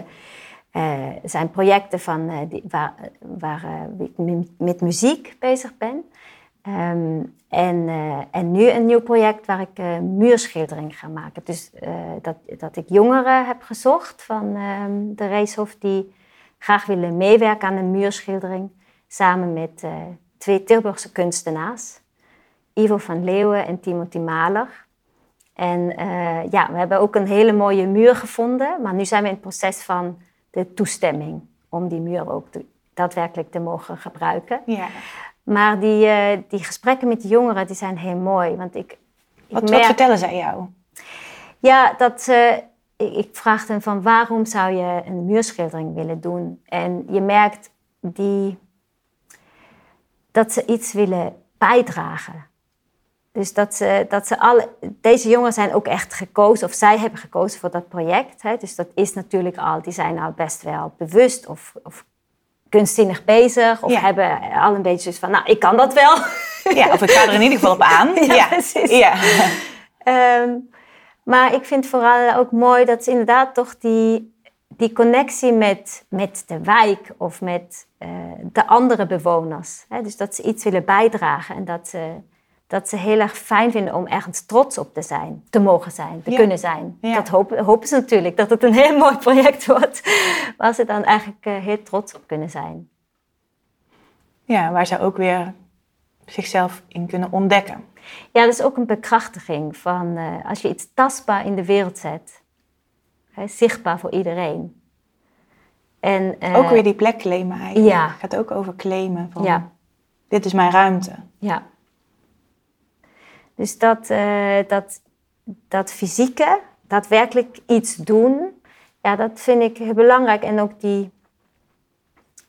zijn projecten van, die, waar, waar ik met muziek bezig ben. Um, en, en nu een nieuw project waar ik muurschildering ga maken. Dus dat, dat ik jongeren heb gezocht van um, de Racehof die graag willen meewerken aan een muurschildering. Samen met twee Tilburgse kunstenaars, Ivo van Leeuwen en Timothy Maler. En uh, ja, we hebben ook een hele mooie muur gevonden, maar nu zijn we in het proces van de toestemming om die muur ook daadwerkelijk te mogen gebruiken. Ja. Maar die, uh, die gesprekken met de jongeren die zijn heel mooi. Want ik, ik wat, merk... wat vertellen zij jou? Ja, dat uh, ik, vraag hen van waarom zou je een muurschildering willen doen? En je merkt die dat ze iets willen bijdragen. Dus dat ze, dat ze alle, deze jongens zijn ook echt gekozen, of zij hebben gekozen voor dat project. Hè. Dus dat is natuurlijk al, die zijn al best wel bewust of, of kunstzinnig bezig. Of hebben al een beetje dus van, nou, ik kan dat wel. Ja, of ik ga er in ieder geval op aan. ja, ja. precies. Ja. Um, maar ik vind vooral ook mooi dat ze inderdaad toch die die connectie met, met de wijk of met uh, de andere bewoners. Hè? Dus dat ze iets willen bijdragen en dat ze, dat ze heel erg fijn vinden om ergens trots op te zijn, te mogen zijn, te kunnen zijn. Ja. Dat hopen, hopen ze natuurlijk, dat het een heel mooi project wordt, waar ze dan eigenlijk uh, heel trots op kunnen zijn. Ja, waar ze ook weer zichzelf in kunnen ontdekken. Ja, dat is ook een bekrachtiging van uh, als je iets tastbaar in de wereld zet zichtbaar voor iedereen. En, uh, ook weer die plek claimen eigenlijk. Ja. Het gaat ook over claimen van ja. dit is mijn ruimte. Ja. Dus dat, uh, dat, dat fysieke, daadwerkelijk iets doen, ja, dat vind ik heel belangrijk. En ook die,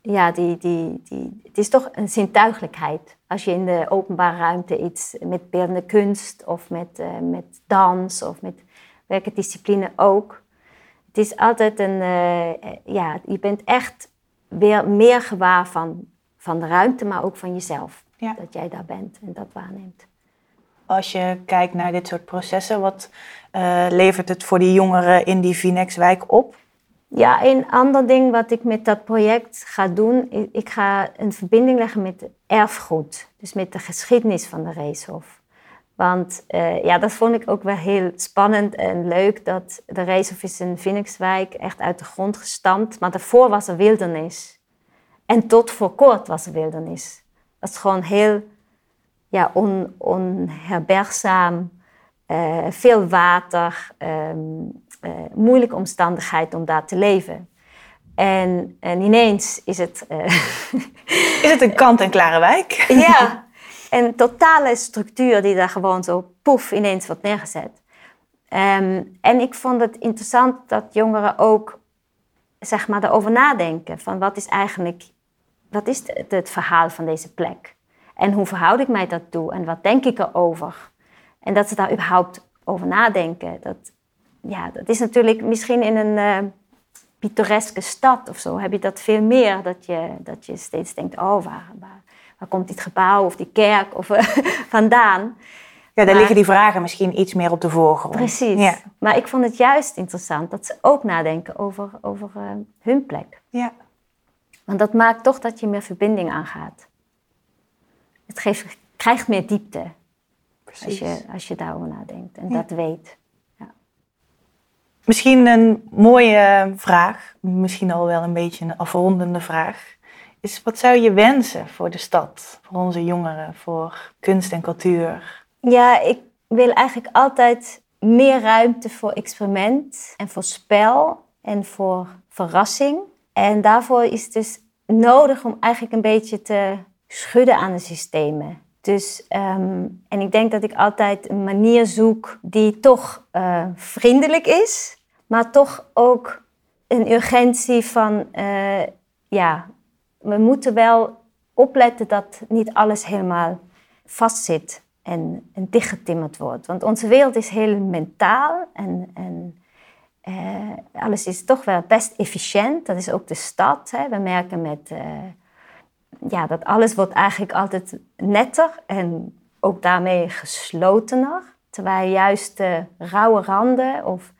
ja, die, die, die, het is toch een zintuigelijkheid. Als je in de openbare ruimte iets met beeldende kunst of met, uh, met dans of met welke discipline ook het is altijd een, uh, ja, je bent echt weer meer gewaar van, van de ruimte, maar ook van jezelf. Dat jij daar bent en dat waarneemt. Als je kijkt naar dit soort processen, wat uh, levert het voor die jongeren in die Vinexwijk op? Ja, een ander ding wat ik met dat project ga doen, ik ga een verbinding leggen met erfgoed. Dus met de geschiedenis van de Racehof. Want uh, ja, dat vond ik ook wel heel spannend en leuk. Dat de Racehof is in Phoenixwijk echt uit de grond gestampt. Maar daarvoor was er wildernis. En tot voor kort was er wildernis. Het was gewoon heel ja, on, onherbergzaam. Uh, veel water. Um, uh, moeilijke omstandigheid om daar te leven. En, en ineens is het... is het een kant-en-klare wijk? ja, een totale structuur die daar gewoon zo poef ineens wordt neergezet. Um, en ik vond het interessant dat jongeren ook zeg maar erover nadenken van wat is eigenlijk, wat is het, het verhaal van deze plek? En hoe verhoud ik mij dat toe? En wat denk ik erover? En dat ze daar überhaupt over nadenken. Dat, ja, dat is natuurlijk misschien in een uh, pittoreske stad of zo heb je dat veel meer. Dat je, dat je steeds denkt, oh, waar, waar, waar komt dit gebouw of die kerk of, vandaan? Ja, daar liggen die vragen misschien iets meer op de voorgrond. Precies. Ja. Maar ik vond het juist interessant dat ze ook nadenken over, over uh, hun plek. Ja. Want dat maakt toch dat je meer verbinding aangaat. Het geeft, krijgt meer diepte als je, als je daarover nadenkt en dat weet. Ja. Misschien een mooie vraag, misschien al wel een beetje een afrondende vraag. Is wat zou je wensen voor de stad, voor onze jongeren, voor kunst en cultuur? Ja, ik wil eigenlijk altijd meer ruimte voor experiment en voor spel en voor verrassing. En daarvoor is het dus nodig om eigenlijk een beetje te schudden aan de systemen. Dus, ehm, en ik denk dat ik altijd een manier zoek die toch uh, vriendelijk is, maar toch ook een urgentie van, uh, ja, we moeten wel opletten dat niet alles helemaal vastzit en, en dichtgetimmerd wordt. Want onze wereld is heel mentaal en, en uh, alles is toch wel best efficiënt. Dat is ook de stad. Hè. We merken met, ja, dat alles wordt eigenlijk altijd netter en ook daarmee geslotener. Terwijl juist de rauwe randen of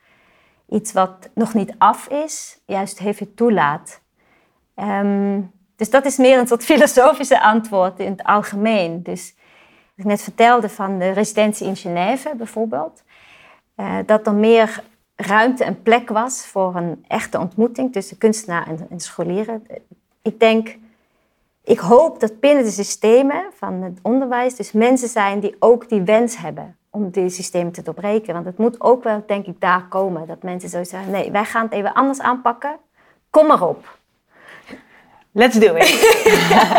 iets wat nog niet af is, juist veel toelaat. Um, dus dat is meer een soort filosofische antwoord in het algemeen. Dus ik net vertelde van de residentie in Genève bijvoorbeeld, uh, dat er meer ruimte en plek was voor een echte ontmoeting tussen kunstenaar en, en scholieren. Ik denk, ik hoop dat binnen de systemen van het onderwijs dus mensen zijn die ook die wens hebben om die systemen te doorbreken. Want het moet ook wel, denk ik, daar komen. Dat mensen zo zeggen, nee, wij gaan het even anders aanpakken. Kom maar op. Let's do it.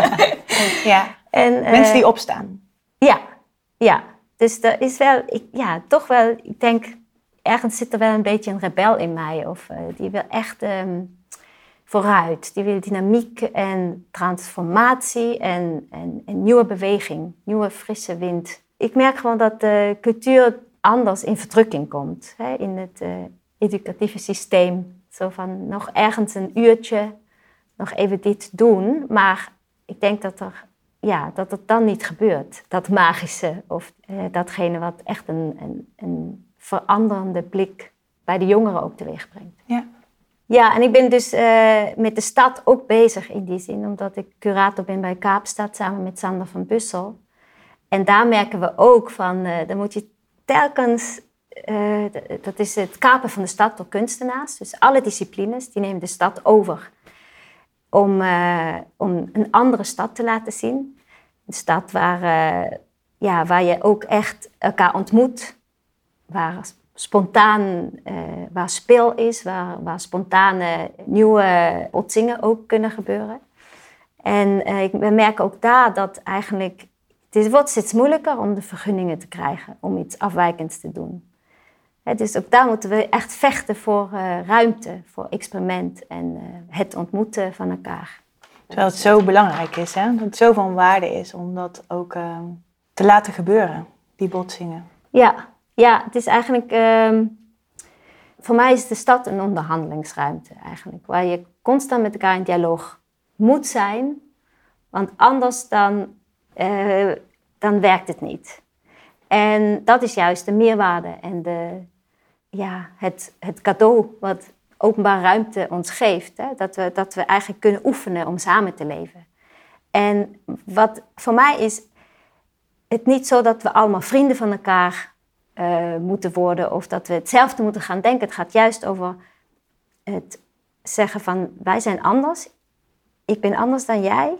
ja. En, mensen die eh, opstaan. Ja, ja. Dus er is wel, ik, ja, toch wel, ik denk, ergens zit er wel een beetje een rebel in mij. Of uh, die wil echt um, vooruit. Die wil dynamiek en transformatie en, en, en, nieuwe beweging, nieuwe frisse wind. Ik merk gewoon dat de cultuur anders in verdrukking komt hè, in het uh, educatieve systeem. Zo van nog ergens een uurtje, nog even dit doen. Maar ik denk dat er ja, dat het dan niet gebeurt. Dat magische of eh, datgene wat echt een, een, een, veranderende blik bij de jongeren ook teweeg brengt. Ja. Ja, en ik ben dus uh, met de stad ook bezig in die zin, omdat ik curator ben bij Kaapstad samen met Sander van Bussel. En daar merken we ook van, uh, dan moet je telkens, uh, dat is het kapen van de stad door kunstenaars. Dus alle disciplines, die nemen de stad over om, om een andere stad te laten zien. Een stad waar, ja, waar je ook echt elkaar ontmoet, waar spontaan, uh, waar speel is, waar, waar spontane nieuwe botsingen ook kunnen gebeuren. En we merken ook daar dat eigenlijk, het wordt steeds moeilijker om de vergunningen te krijgen om iets afwijkends te doen dus ook daar moeten we echt vechten voor uh, ruimte, voor experiment en het ontmoeten van elkaar. Terwijl het zo belangrijk is, hè? dat het zo van waarde is om dat ook te laten gebeuren, die botsingen. Ja, ja het is eigenlijk, uh, voor mij is de stad een onderhandelingsruimte eigenlijk, waar je constant met elkaar in dialoog moet zijn, want anders dan, eh, dan werkt het niet. En dat is juist de meerwaarde en de, ja, het, het cadeau wat openbare ruimte ons geeft. Hè? Dat, we, dat we eigenlijk kunnen oefenen om samen te leven. En wat voor mij is het niet zo dat we allemaal vrienden van elkaar uh, moeten worden of dat we hetzelfde moeten gaan denken. Het gaat juist over het zeggen van wij zijn anders, ik ben anders dan jij,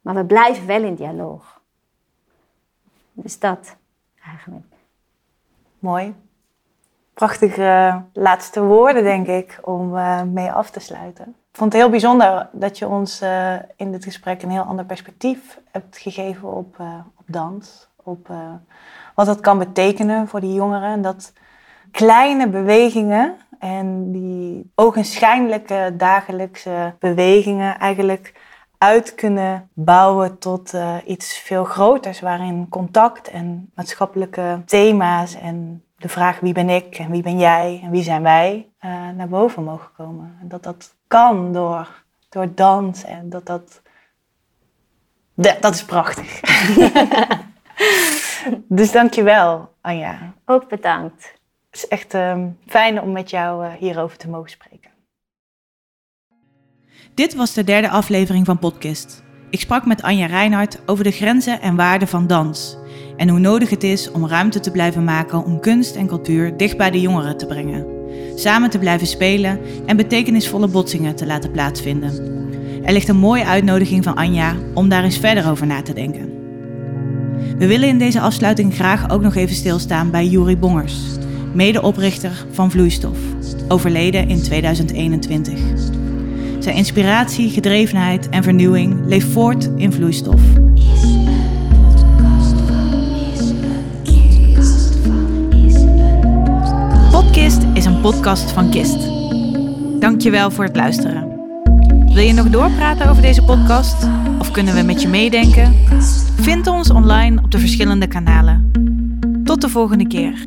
maar we blijven wel in dialoog. Dus dat eigenlijk. Mooi prachtige laatste woorden, denk ik, om uh, mee af te sluiten. Ik vond het heel bijzonder dat je ons uh, in dit gesprek een heel ander perspectief hebt gegeven op, op dans. Op wat dat kan betekenen voor die jongeren. En dat kleine bewegingen En die ogenschijnlijke dagelijkse bewegingen eigenlijk uit kunnen bouwen tot uh, iets veel groters, waarin contact en maatschappelijke thema's en de vraag wie ben ik en wie ben jij en wie zijn wij uh, naar boven mogen komen. En dat dat kan door, door dans en dat dat. Dat is prachtig. dus dankjewel, Anja. Ook bedankt. Het is echt uh, fijn om met jou uh, hierover te mogen spreken. Dit was de derde aflevering van Podcast. Ik sprak met Anja Reinhardt over de grenzen en waarden van dans. En hoe nodig het is om ruimte te blijven maken om kunst en cultuur dicht bij de jongeren te brengen. Samen te blijven spelen en betekenisvolle botsingen te laten plaatsvinden. Er ligt een mooie uitnodiging van Anja om daar eens verder over na te denken. We willen in deze afsluiting graag ook nog even stilstaan bij Juri Bongers, medeoprichter van Vloeistof, overleden in 2021. Zijn inspiratie, gedrevenheid en vernieuwing leeft voort in vloeistof. Podcast is een podcast van Kist. Dankjewel voor het luisteren. Wil je nog doorpraten over deze podcast? Of kunnen we met je meedenken? Vind ons online op de verschillende kanalen. Tot de volgende keer.